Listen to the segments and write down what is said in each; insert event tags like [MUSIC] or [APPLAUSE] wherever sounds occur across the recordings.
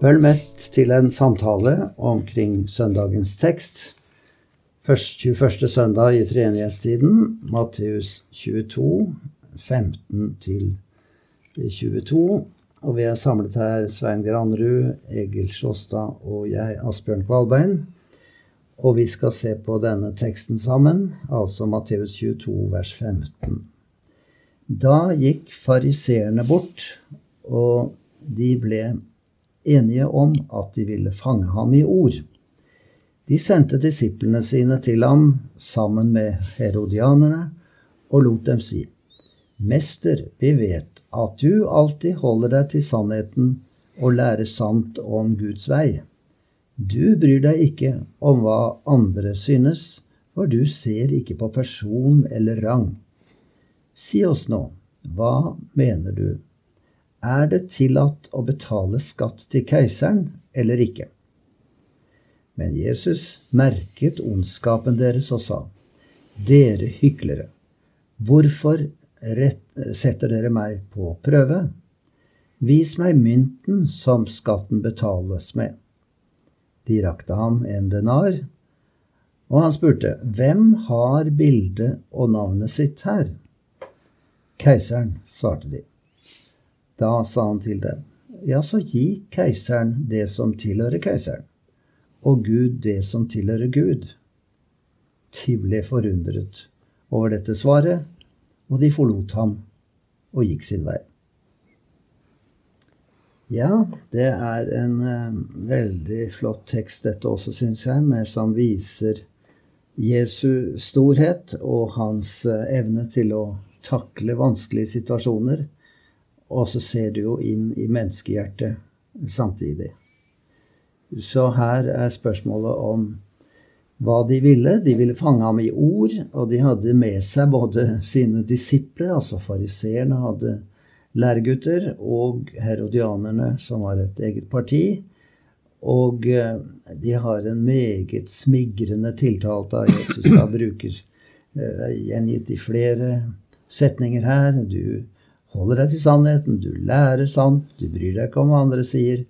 Følg møtt til en samtale omkring søndagens tekst. Først 21. søndag i treenighetstiden, Matteus 22, 15-22. Og vi er samlet her, Svein Granrud, Egil Sjåstad og jeg, Asbjørn Kvalbein. Og vi skal se på denne teksten sammen, altså Matteus 22, vers 15. Da gikk fariseerne bort, og de ble enige om at de ville fange ham i ord. De sendte disiplene sine til ham sammen med herodianerne og lot dem si:" Mester, vi vet at du alltid holder deg til sannheten og lærer sant om Guds vei. Du bryr deg ikke om hva andre synes, for du ser ikke på person eller rang. Si oss nå, hva mener du? Er det tillatt å betale skatt til keiseren eller ikke? Men Jesus merket ondskapen deres og sa, Dere hyklere, hvorfor rett, setter dere meg på prøve? Vis meg mynten som skatten betales med. De rakte ham en denar, og han spurte, Hvem har bildet og navnet sitt her? Keiseren, svarte de. Da sa han til dem, Ja, så gi keiseren det som tilhører keiseren, og Gud det som tilhører Gud. De ble forundret over dette svaret, og de forlot ham og gikk sin vei. Ja, det er en uh, veldig flott tekst, dette også, syns jeg, med, som viser Jesu storhet og hans uh, evne til å takle vanskelige situasjoner. Og så ser du jo inn i menneskehjertet samtidig. Så her er spørsmålet om hva de ville. De ville fange ham i ord, og de hadde med seg både sine disipler, altså fariseerne hadde læregutter, og herodianerne, som var et eget parti. Og eh, de har en meget smigrende tiltale av Jesus. Da bruker uh, gjengitt i flere setninger her. Du holder deg til sannheten, du lærer sant, du bryr deg ikke om hva andre sier.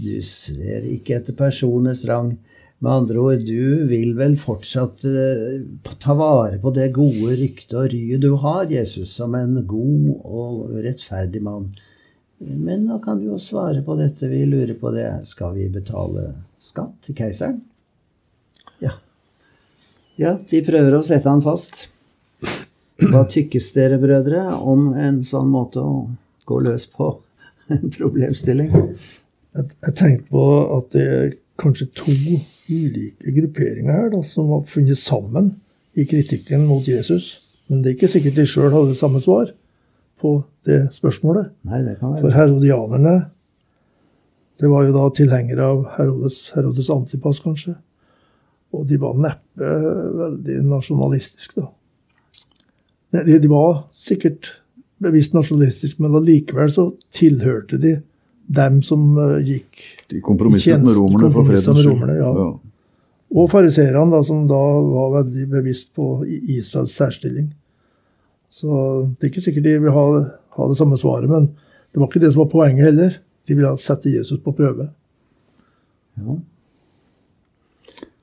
Du ser ikke etter personers rang. Med andre ord, du vil vel fortsatt uh, ta vare på det gode ryktet og ryet du har, Jesus, som en god og rettferdig mann. Men da kan du jo svare på dette. Vi lurer på det. Skal vi betale skatt til keiseren? Ja. Ja, de prøver å sette han fast. Hva tykkes dere, brødre, om en sånn måte å gå løs på [LAUGHS] en problemstilling? Jeg, jeg tenkte på at det er kanskje to ulike grupperinger her da, som har funnet sammen i kritikken mot Jesus. Men det er ikke sikkert de sjøl hadde samme svar på det spørsmålet. Nei, det kan være. For herodianerne det var jo da tilhengere av Herodes, Herodes Antipas, kanskje. Og de var neppe veldig nasjonalistiske, da. De, de var sikkert bevisst nasjonalistiske, men allikevel så tilhørte de dem som uh, gikk De kompromisset med romerne for fredens skyld. Ja. ja. Og fariseerne, som da var veldig bevisst på Israels særstilling. Så det er ikke sikkert de vil ha, ha, det samme svaret, men det var ikke det som var poenget heller. De ville sette Jesus på prøve. Ja.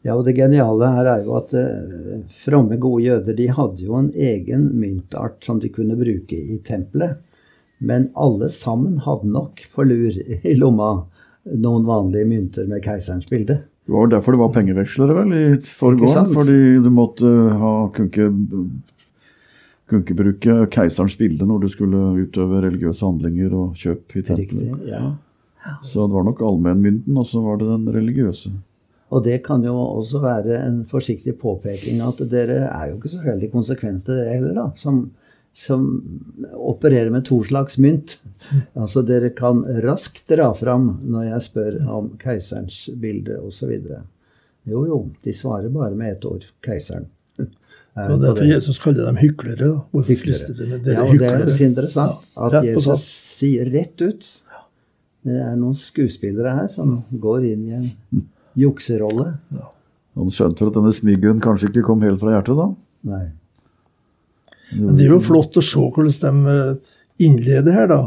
Ja, og det geniale her er jo at eh, fromme, gode jøder de hadde jo en egen myntart som de kunne bruke i tempelet. Men alle sammen hadde nok på lur i lomma noen vanlige mynter med keiserens bilde. Det var derfor det var pengevekslere, vel, i forgården? Fordi du måtte ha kunne ikke, bruke keiserens bilde når du skulle utøve religiøse handlinger og kjøp i tempelet. Ja. Så det var nok allmennmynten, og så var det den religiøse. Og det kan jo også være en forsiktig påpeking at dere er jo ikke så veldig konsekvente, dere heller, da. Som som opererer med to slags mynt. Altså, dere kan raskt dra fram når jeg spør om keiserens bilde osv. Jo, jo, de svarer bare med ett ord keiseren. [LAUGHS] Er og Derfor Jesus kaller dem hyklere. da. Hvorfor frister dere dere ja, og Det er jo så interessant at Jesus sier rett ut Det er noen skuespillere her som går inn i en jukserolle. Ja. Han skjønte at denne smiggen kanskje ikke kom helt fra hjertet, da? Nei. Men det er jo flott å se hvordan de eh, innleder her, da.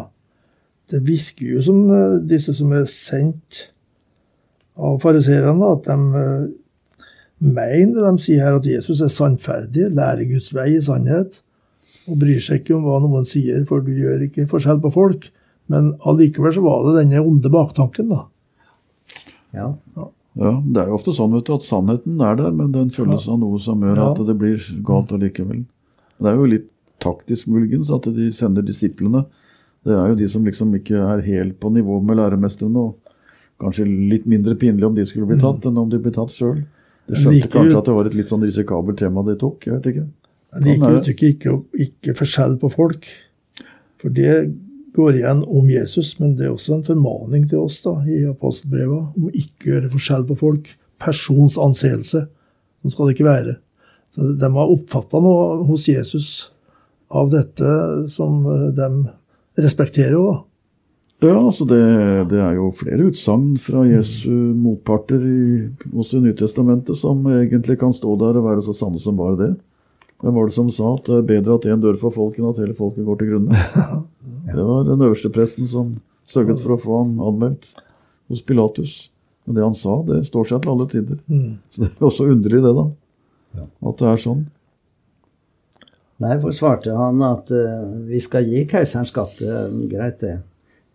Det virker jo som eh, disse som er sendt av fariseerne, at de mener det de sier her at Jesus er sannferdig, lærer Guds vei i sannhet, og bryr seg ikke om hva noen sier, for du gjør ikke forskjell på folk. Men allikevel så var det denne onde baktanken, da. Ja. ja. Ja, Det er jo ofte sånn du, at sannheten er der, men den følges av noe som gjør at det blir galt allikevel. Det er jo litt taktisk muligens at de sender disiplene. Det er jo de som liksom ikke er helt på nivå med læremestrene. og Kanskje litt mindre pinlig om de skulle bli tatt, enn om de blir tatt sjøl. De skjønte kanskje at det var et litt sånn risikabelt tema de tok. Jeg vet ikke. Jeg liker uttrykket ikke, ikke forskjell på folk. For det går igjen om Jesus, men det er også en formaning til oss da, i apostelbrevet om ikke å gjøre forskjell på folk. Persons anseelse. Sånn skal det ikke være. Så De har oppfatta noe hos Jesus av dette som de respekterer òg. Ja, altså det, det, er jo flere utsagn fra Jesu motparter i, også i Nytestamentet som egentlig kan stå der og være så sanne som bare det. Hvem var det som sa at det er bedre at én dør for folk enn at hele folket går til grunne? [LAUGHS] Det var den øverste presten som sørget for å få han anmeldt hos Pilatus. Men det han sa, det står seg til alle tider. Mm. Så det er også underlig, det, da. At det er sånn. Nei, for svarte han at uh, vi skal gi keiseren skatte. Greit, det.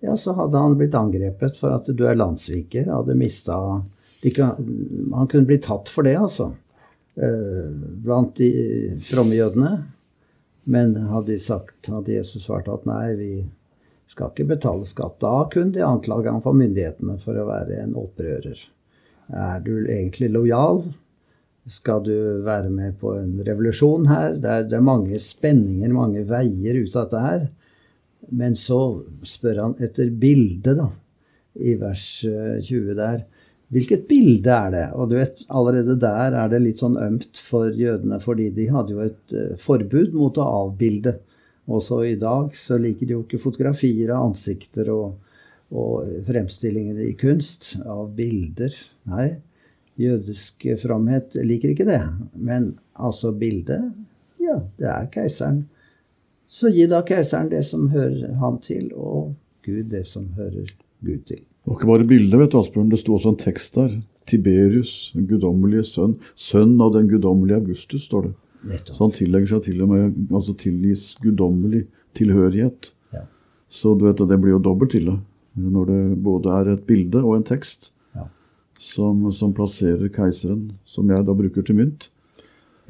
Ja, så hadde han blitt angrepet for at du er landssviker. Hadde mista Han kunne blitt tatt for det, altså. Eh, blant de fromme. Men hadde sagt, hadde Jesus svart at nei, vi skal ikke betale skatt. Da kunne de anklage ham for myndighetene for å være en opprører. Er du egentlig lojal? Skal du være med på en revolusjon her? Det er, det er mange spenninger, mange veier ut av dette her. Men så spør han etter bildet, da, i vers 20 eh, der. Hvilket bilde er det? Og du vet, allerede der er det litt sånn ømt for jødene, fordi de hadde jo et uh, forbud mot å avbilde. Også i dag så liker de jo ikke fotografier av ansikter og, og fremstillinger i kunst av bilder. Nei, jødisk fromhet liker ikke det. Men altså bildet, ja, det er keiseren. Så gi da keiseren det som hører han til, og Gud det som hører Gud til. Det var ikke bare bildet, vet du, Asbjørn. Det sto også en tekst der. Tiberius, den guddommelige sønn. Sønn av den guddommelige Augustus, står det. Nettopp. Så han tillegger seg til og med altså tilgis guddommelig tilhørighet. Ja. Så du vet, det blir jo dobbelt ille når det både er et bilde og en tekst ja. som, som, plasserer keiseren, som jeg da bruker til mynt,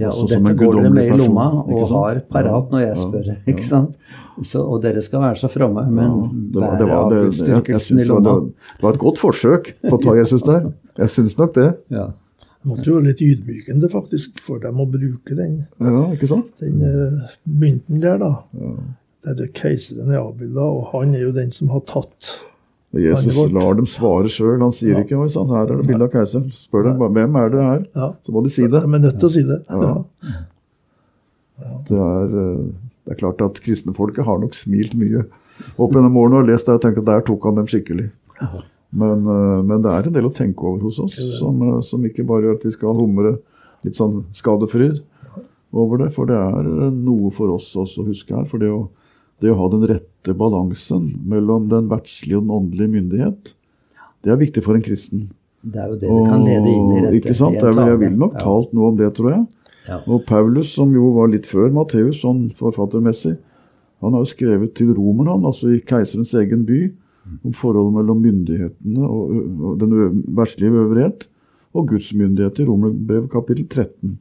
ja, og dette går dere med i lomma og har parat når jeg spør. Ja, ikke sant? Så, og dere skal være så fromme, men ja, det var, det var, det, i lomma. Det var et godt forsøk på å ta Jesus der. Jeg syns nok det. Ja. Det måtte jo være litt ydmykende faktisk for dem å bruke den, ja, ikke sant? den uh, mynten der. da. Ja. Der keiseren er avbilda, og han er jo den som har tatt Jesus lar dem svare sjøl. Han sier ikke oi sann, her er det bilde av keiseren. Spør dem hvem er det her, ja. så må de si det. De er nødt til å si det. Ja. Det, er, eh, det er klart at kristenfolket har nok smilt mye opp gjennom årene og lest det og tenkt at der tok han dem skikkelig. Men, eh, men, det er en del å tenke over hos oss, som, eh, som ikke bare gjør at vi skal humre litt sånn skadefryd over det. For det er noe for oss også å huske her. for det å det å ha den rette balansen mellom den verdslige og den åndelige myndighet, det er viktig for en kristen. Det er jo det det kan lede inn i dette. Ikke sant? Jeg, jeg vil nok talt noe om det, tror jeg. Ja. Og Paulus, som jo var litt før Matteus sånn forfattermessig, han har jo skrevet til romerne, altså i keiserens egen by, om forholdet mellom myndighetene og, og den verdslige øvrighet og Guds myndighet i Romerbrevet kapittel 13.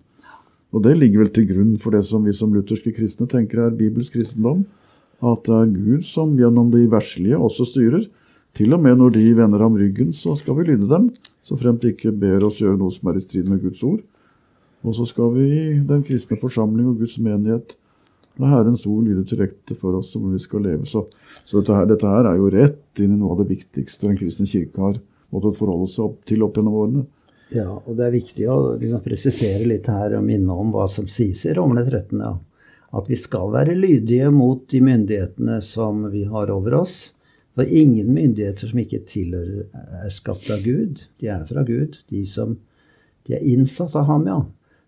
Og det ligger vel til grunn for det som vi som lutherske kristne tenker er bibelsk kristendom at det er Gud som gjennom de verslige også styrer. Til og med når de vender ham ryggen, så skal vi lyde dem, så fremt de ikke ber oss gjøre noe som er i strid med Guds ord. Og så skal vi i den kristne forsamling og Guds menighet La Herrens ord lyde til rette for oss som vi skal leve. Så, så dette, her, dette, her, er jo rett inn i noe av det viktigste den kristne kirke har måttet forholde seg opp til opp gjennom årene. Ja, og det er viktig å liksom presisere litt her og minne om hva som sies i Romerne 13. Ja. At vi skal være lydige mot de myndighetene som vi har over oss. For ingen myndigheter som ikke tilhører, er skapt av Gud. De er fra Gud. De som de er innsatt av ham, ja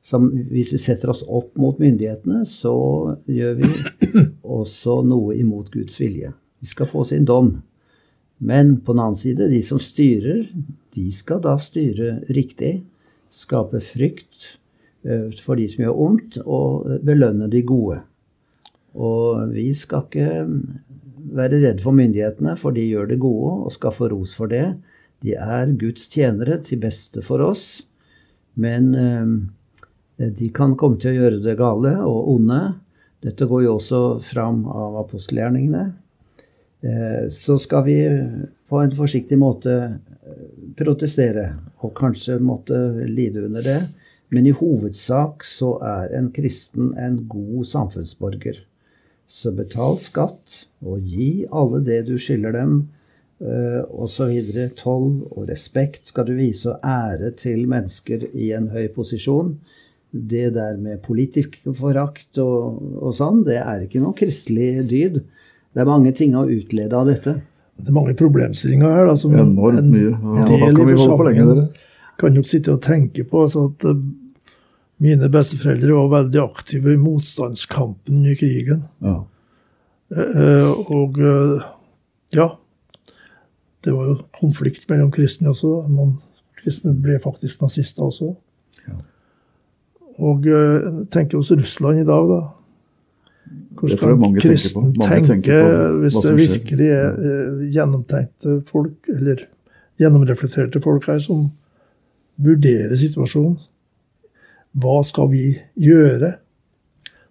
som hvis vi setter oss opp mot myndighetene, så gjør vi [COUGHS] også noe imot Guds vilje. De skal få sin dom. Men på den annen side, de som styrer, de skal da styre riktig. Skape frykt for de som gjør ondt, og belønne de gode. Og vi skal ikke være redde for myndighetene, for de gjør det gode og skal få ros for det. De er Guds tjenere til beste for oss. Men eh, Eh, de kan komme til å gjøre det gale og onde. Dette går jo også fram av apostelgjerningene. Eh, så skal vi på en forsiktig måte eh, protestere, og kanskje måtte lide under det. Men i hovedsak så er en kristen en god samfunnsborger. Så betal skatt, og gi alle det du skylder dem, osv. Toll og respekt skal du vise, og ære til mennesker i en høy posisjon det der med politikerforakt og, og sånn, det er ikke noe kristelig dyd. Det er mange ting å utlede av dette. Det er mange problemstillinger her. Da, som Enormt en mye. Ja, del kan i forsamlingen kan nok sitte og tenke på. Altså at uh, mine besteforeldre var veldig aktive i motstandskampen under krigen. Ja. Uh, og uh, ja, det var jo konflikt mellom kristne også. Noen kristne ble faktisk nazister også. Og uh, tenker hos Russland i dag, da. Hvordan kan kristen tenke, hvis det virkelig er gjennomtenkte folk, eller gjennomreflekterte folk her, som vurderer situasjonen? Hva skal vi gjøre?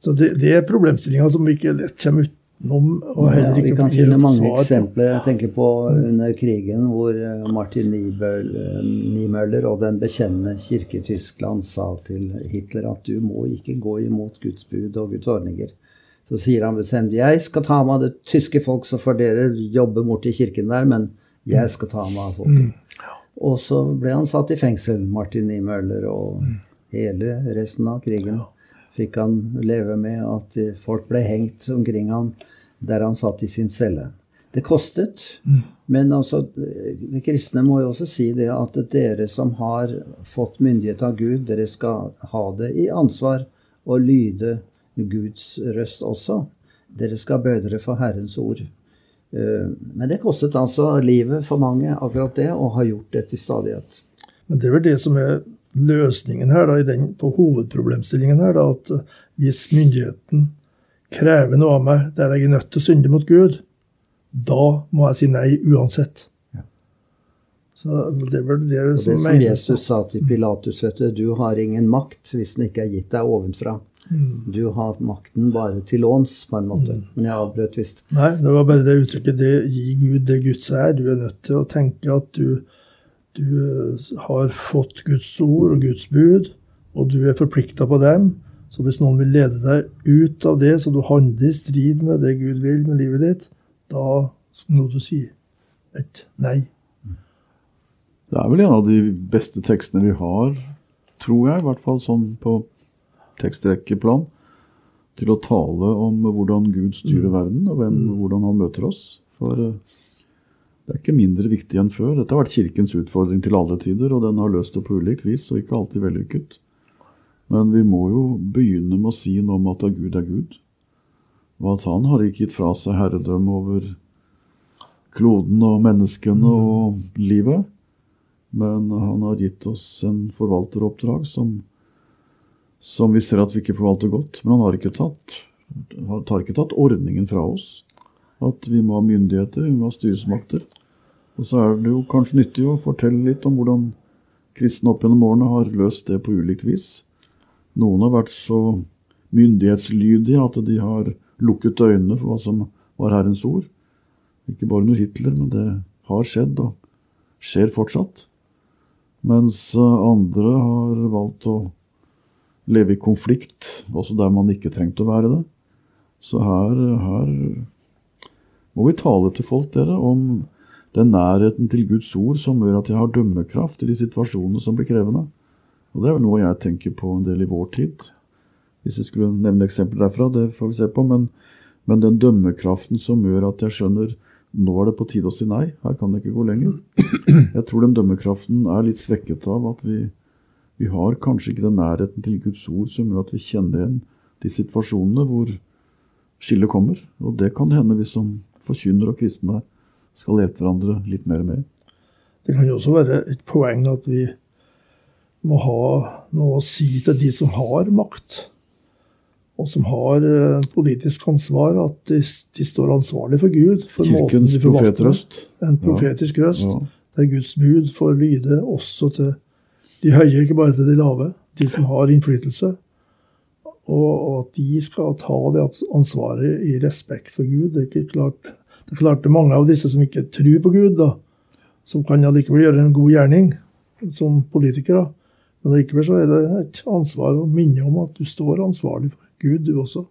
Så Det, det er problemstillinga som vi ikke lett kommer utenom. og heller ikke ja, vi kan finne mange eksempler. Jeg tenker på under krigen hvor eh, Martin Niemøller Niemöller og den bekjennende kirke Tyskland sa til Hitler at du må ikke gå imot Guds bud og Guds ordninger. Så sier han bestemt jeg skal ta meg av det tyske folk, så får dere jobbe borti kirken der, men jeg skal ta meg av folk. Og så ble han satt i fengsel, Martin Niemøller, og mm. hele resten av krigen fikk han leve med at folk ble hengt omkring han der han satt i sin celle. Det kostet. Mm. Men altså, de kristne må jo også si det at dere som har fått myndighet av Gud, dere skal ha det i ansvar og lyde Guds røst også. Dere skal bøde dere for Herrens ord. Eh, men det kostet altså livet for mange, akkurat det, og har gjort det til stadighet. Men det er vel det som er løsningen her, da, den, på hovedproblemstillingen her, da, at eh, hvis myndigheten krever noe av meg der jeg er nødt til å synde mot Gud, da må jeg si nei uansett. Så det er vel det, det som, som Jesus sa til Pilatus, vet du, du har ingen makt hvis den ikke er gitt deg ovenfra. Mm. Du har makten bare til låns, på en måte. Mm. Men jeg avbrøt visst. Nei, det var bare det uttrykket det gi Gud det Guds er. Du er nødt til å tenke at du du eh, har fått Guds ord og Guds bud, og du er forplikta på dem. Så hvis noen vil lede deg ut av det, så du handler i strid med det Gud vil med livet ditt, da må du si et nei. Det er vel en av de beste tekstene vi har, tror jeg, i hvert fall sånn på tekstrekkeplan, til å tale om hvordan Gud styrer mm. verden, og hvem, mm. hvordan han møter oss. For uh, det er ikke mindre viktig enn før. Dette har vært Kirkens utfordring til alle tider, og den har løst det på ulikt vis, og ikke alltid vellykket. Men vi må jo begynne med å si noe om at Gud er Gud, og at han har ikke gitt fra seg herredømme over kloden og menneskene og livet, men han har gitt oss en forvalteroppdrag som, som vi ser at vi ikke forvalter godt. Men han har ikke tatt, tar ikke tatt ordningen fra oss. At vi må ha myndigheter, vi må ha styresmakter. Og så er det jo kanskje nyttig å fortelle litt om hvordan kristne opp gjennom årene har løst det på ulikt vis. Noen har vært så myndighetslydige at de har lukket øynene for hva som var Herrens ord. Ikke bare under Hitler, men det har skjedd og skjer fortsatt. Mens andre har valgt å leve i konflikt, også der man ikke trengte å være det. Så her, her må vi tale til folk, dere, om den nærheten til Guds ord som gjør at jeg har dømmekraft i de situasjonene som blir krevende. Og det er vel noe jeg tenker på en del i vår tid. Hvis jeg skulle nevne eksempler derfra, det får vi se på. Men, men den dømmekraften som gjør at jeg skjønner nå er det på tide å si nei, her kan det ikke gå lenger. Jeg tror den dømmekraften er litt svekket av at vi, vi har kanskje ikke den nærheten til Guds ord som gjør at vi kjenner igjen de situasjonene hvor skillet kommer. Og det kan hende vi som forkynner og kristne skal hjelpe hverandre litt mer med. Det kan jo også være et poeng at vi må ha noe å si til de som har makt, og som har eh, politisk ansvar, at de, de står ansvarlig for Gud. For Kirkens profetrøst. En profetisk ja. røst, ja. der Guds bud får lyde også til de høye, ikke bare til de lave. De som har innflytelse. Og, og at de skal ta det ansvaret i respekt for Gud. Det er ikke klart det er klart det er mange av disse som ikke tror på Gud, da, som kan allikevel gjøre en god gjerning som politikere. Men likevel så er det et ansvar å minne om at du står ansvarlig for Gud, du også.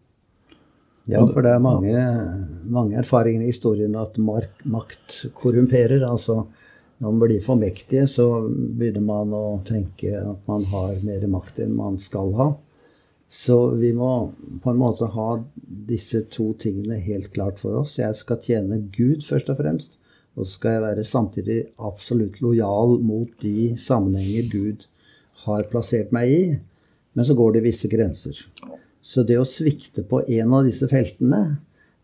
Ja, for det er mange, mange erfaringer i historien at makt korrumperer. Altså når man blir for mektige, så begynner man å tenke at man har mer makt enn man skal ha. Så vi må på en måte ha disse to tingene helt klart for oss. Jeg skal tjene Gud først og fremst. Og så skal jeg være samtidig absolutt lojal mot de sammenhenger Gud har plassert meg i. Men så går det visse grenser. Så det å svikte på en av disse feltene,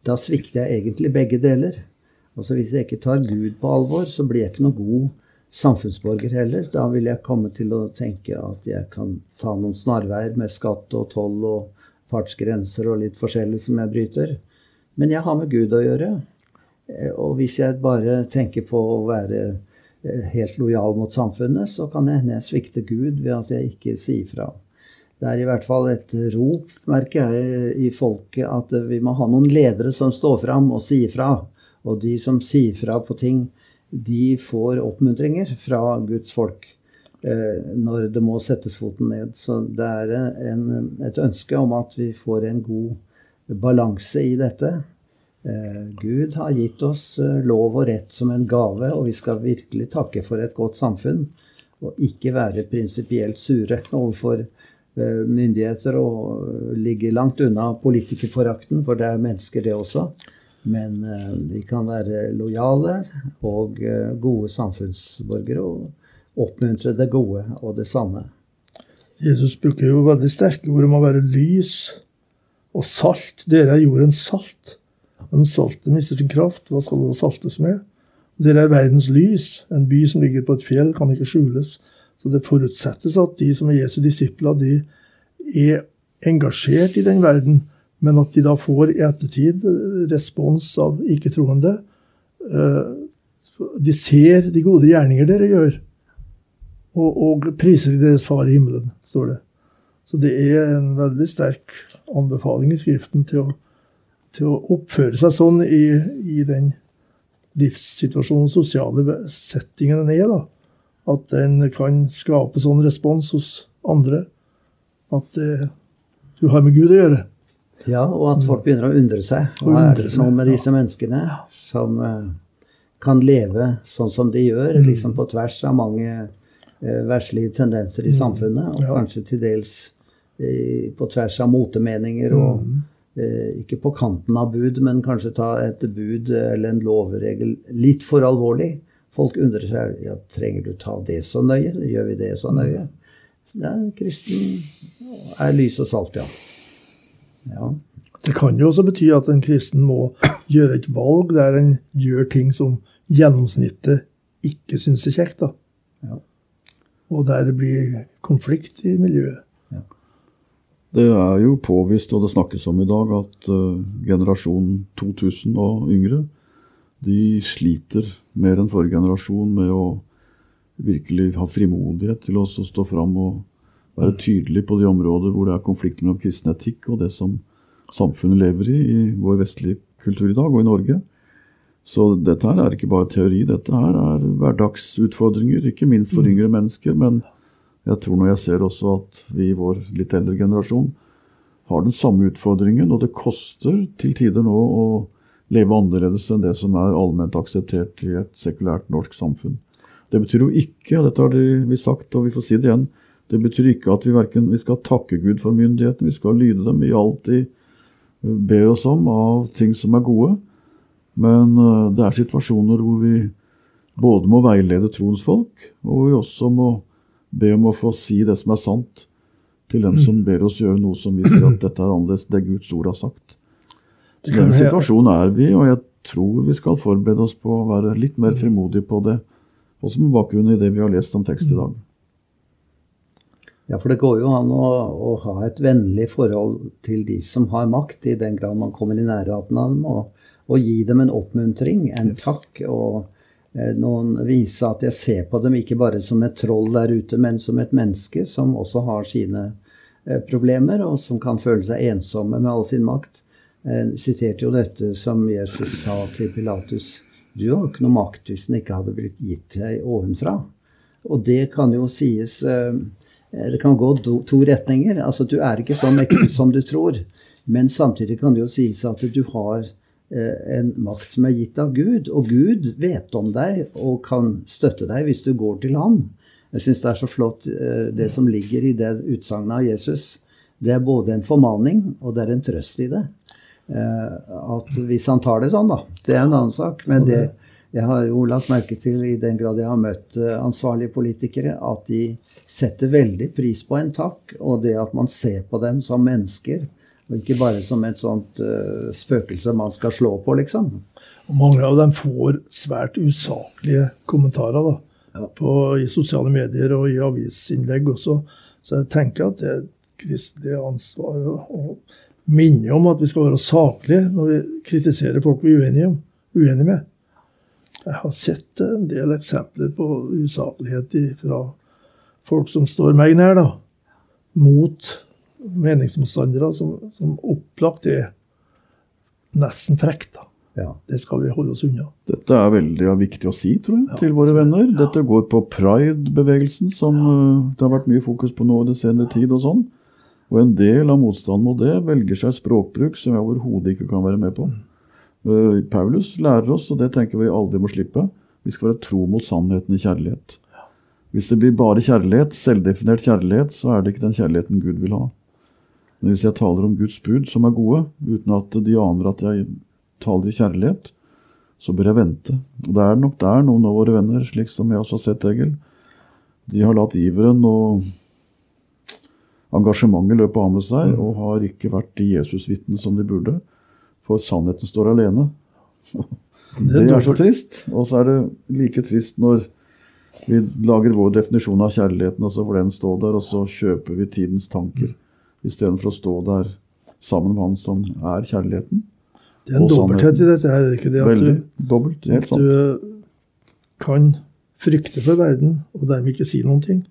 da svikter jeg egentlig begge deler. Altså Hvis jeg ikke tar Gud på alvor, så blir jeg ikke noen god samfunnsborger heller. Da vil jeg komme til å tenke at jeg kan ta noen snarveier med skatt og toll og fartsgrenser og litt forskjellig som jeg bryter. Men jeg har med Gud å gjøre. Eh, og hvis jeg bare tenker på å være Eh, helt lojal mot samfunnet, så kan jeg hende jeg svikter Gud ved at jeg ikke sier fra. Det er i hvert fall et rop, merker jeg, i folket at vi må ha noen ledere som står fram og sier fra. Og de som sier fra på ting, de får oppmuntringer fra Guds folk eh, når det må settes foten ned. Så det er en, et ønske om at vi får en god balanse i dette. Eh, Gud har gitt oss eh, lov og rett som en gave, og vi skal virkelig takke for et godt samfunn. Og ikke være prinsipielt sure [LAUGHS] overfor eh, myndigheter og ligge langt unna politikerforakten, for det er mennesker, det også. Men vi kan være lojale og gode samfunnsborgere og oppmuntre det gode og det sanne. Jesus bruker jo veldig sterke ord om å være lys og salt. Dere er jordens salt. Men saltet mister sin kraft. Hva skal det saltes med? Dere er verdens lys. En by som ligger på et fjell, kan ikke skjules. Så det forutsettes at de som er Jesu disipler, de er engasjert i den verden, men at de da får i ettertid respons av ikke-troende. Eh, de ser de gode gjerninger dere gjør, og, og priser deres far i himmelen, står det. Så det er en veldig sterk anbefaling i Skriften til å til å oppføre seg sånn i, i den livssituasjonen, sosiale settingen den er. da. At den kan skape sånn respons hos andre. At eh, du har med Gud å gjøre. Ja, og at folk begynner å undre seg. Hva er det noe med disse menneskene som eh, kan leve sånn som de gjør, mm. liksom på tvers av mange eh, verslige tendenser i mm. samfunnet, og kanskje til dels eh, på tvers av motemeninger og mm. Ikke på kanten av bud, men kanskje ta et bud eller en lovregel litt for alvorlig. Folk undrer seg ja, trenger du ta det så nøye. Gjør vi det så nøye? Ja, kristen er lys og salt, ja. Ja. Det kan jo også bety at en kristen må gjøre et valg der en gjør ting som gjennomsnittet ikke syns er kjekt. da. Ja. Og der det blir konflikt i miljøet. Det er jo påvist, og det snakkes om i dag, at uh, generasjonen 2000 og yngre de sliter mer enn forrige generasjon med å virkelig ha frimodighet til å stå fram og være tydelig på de områder hvor det er konflikt mellom kristen etikk og det som samfunnet lever i i vår vestlige kultur i dag, og i Norge. Så dette her er ikke bare teori, dette her er hverdagsutfordringer, ikke minst for mm. yngre mennesker. men jeg tror når jeg ser også at vi i vår litt eldre generasjon har den samme utfordringen, og det koster til tider nå å leve annerledes enn det som er allment akseptert i et sekulært norsk samfunn. Det betyr jo ikke, og dette har vi sagt, og vi får si det igjen, det betyr ikke at vi, hverken, vi skal takke Gud for myndigheten, vi skal lyde dem i alt de ber oss om av ting som er gode. Men uh, det er situasjoner hvor vi både må veilede troens folk, og vi også må be om å få si det som er sant, til dem som ber oss gjøre noe som viser at dette er annerledes det Guds ord har sagt. Så den situasjonen er vi, og jeg tror vi skal forberede oss på å være litt mer frimodige på det, også med bakgrunn i det vi har lest om tekst i dag. Ja, for det går jo an å, å, ha et vennlig forhold til de som har makt, i den grad man kommer i nærheten av dem, og, og gi dem en oppmuntring, en takk, og eh, noen vise at jeg ser på dem ikke bare som et troll der ute, men som et menneske som også har sine eh, problemer, og som kan føle seg ensomme med all sin makt. Jeg siterte jo dette som Jesus sa til Pilatus. Du har ikke noe makt hvis den ikke hadde blitt gitt deg ovenfra. Og det kan jo sies eh, det kan gå to, to retninger. Altså, du er ikke så mektig som du tror. Men samtidig kan det jo sies at du har eh, en makt som er gitt av Gud. Og Gud vet om deg og kan støtte deg hvis du går til Han. Jeg syns det er så flott eh, det som ligger i det utsagnet av Jesus. Det er både en formaning og det er en trøst i det. Eh, at hvis han tar det sånn, da. Det er en annen sak. Men det, jeg har jo lagt merke til, i den grad jeg har møtt uh, ansvarlige politikere, at de setter veldig pris på en takk, og det at man ser på dem som mennesker. Og ikke bare som et sånt uh, spøkelse man skal slå på, liksom. Og mange av dem får svært usaklige kommentarer da, ja. på, i sosiale medier og i avisinnlegg også. Så jeg tenker at det er et kristelig ansvar å minne om at vi skal være saklige når vi kritiserer folk vi er uenige, uenige med. Jeg har sett en del eksempler på usaklighet fra folk som står meg nær, da, mot meningsmotstandere, som, som opplagt er nesten frekt. da. Ja. Det skal vi holde oss unna. Dette er veldig viktig å si tror jeg, ja, til våre venner. Dette går på pride-bevegelsen, som uh, det har vært mye fokus på nå i det senere tid. Og sånn. Og en del av motstanden mot det velger seg språkbruk som jeg overhodet ikke kan være med på. Mm. Eh, Paulus lærer oss, og det tenker vi aldri må slippe, vi skal være tro mot sannheten i kjærlighet. Hvis det blir bare kjærlighet, selvdefinert kjærlighet, så er det ikke den kjærligheten Gud vil ha. Men hvis jeg taler om Guds bud, som er gode, uten at de aner at jeg taler i kjærlighet, så bør jeg vente. Og det er nok der noen av våre venner, slik som jeg også har sett, Egil, de har latt iveren og engasjementet løpe av med seg, mm. og har ikke vært de Jesusvitnene som de burde. For sannheten står alene. Det er så trist. Og så er det like trist når vi lager vår definisjon av kjærligheten, og så får den stå der, og så kjøper vi tidens tanker istedenfor å stå der sammen med han som er kjærligheten. Det er en dobbelthet i dette her, ikke det? At Veldig du, dobbelt, helt sant. du kan frykte for verden og dermed ikke si noen ting.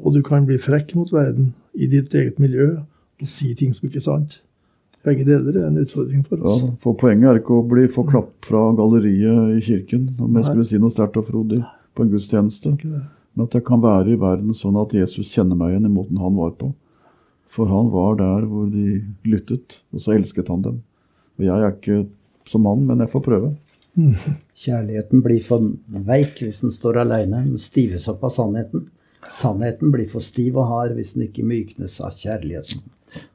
Og du kan bli frekk mot verden i ditt eget miljø og si ting som ikke er sant. Begge deler er en utfordring for oss. Ja, for Poenget er ikke å bli få klapp fra galleriet i kirken om jeg skulle si noe sterkt og frodig på en gudstjeneste. Men at jeg kan være i verden sånn at Jesus kjenner meg igjen i måten han var på. For han var der hvor de lyttet, og så elsket han dem. Og jeg er ikke som han, men jeg får prøve. [LAUGHS] Kjærligheten blir for veik hvis den står aleine, stives opp av sannheten. Sannheten blir for stiv og hard hvis den ikke myknes av kjærligheten.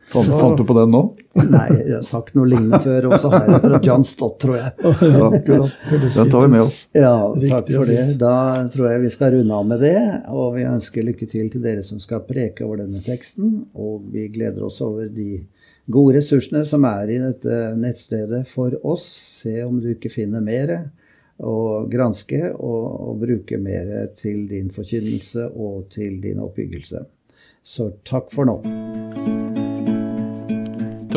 Fant, så, fant, du på den nå? Nei, jeg har sagt noe lignende før. Og så har jeg det fra John Stott, tror jeg. [LAUGHS] Ja, den tar vi med oss. Ja, takk for det. Da tror jeg vi skal runde av med det. Og vi ønsker lykke til til dere som skal preke over denne teksten. Og vi gleder oss over de gode ressursene som er i dette nettstedet for oss. Se om du ikke finner mer og granske og, og bruke mer til din forkynnelse og til din oppbyggelse. Så takk for nå.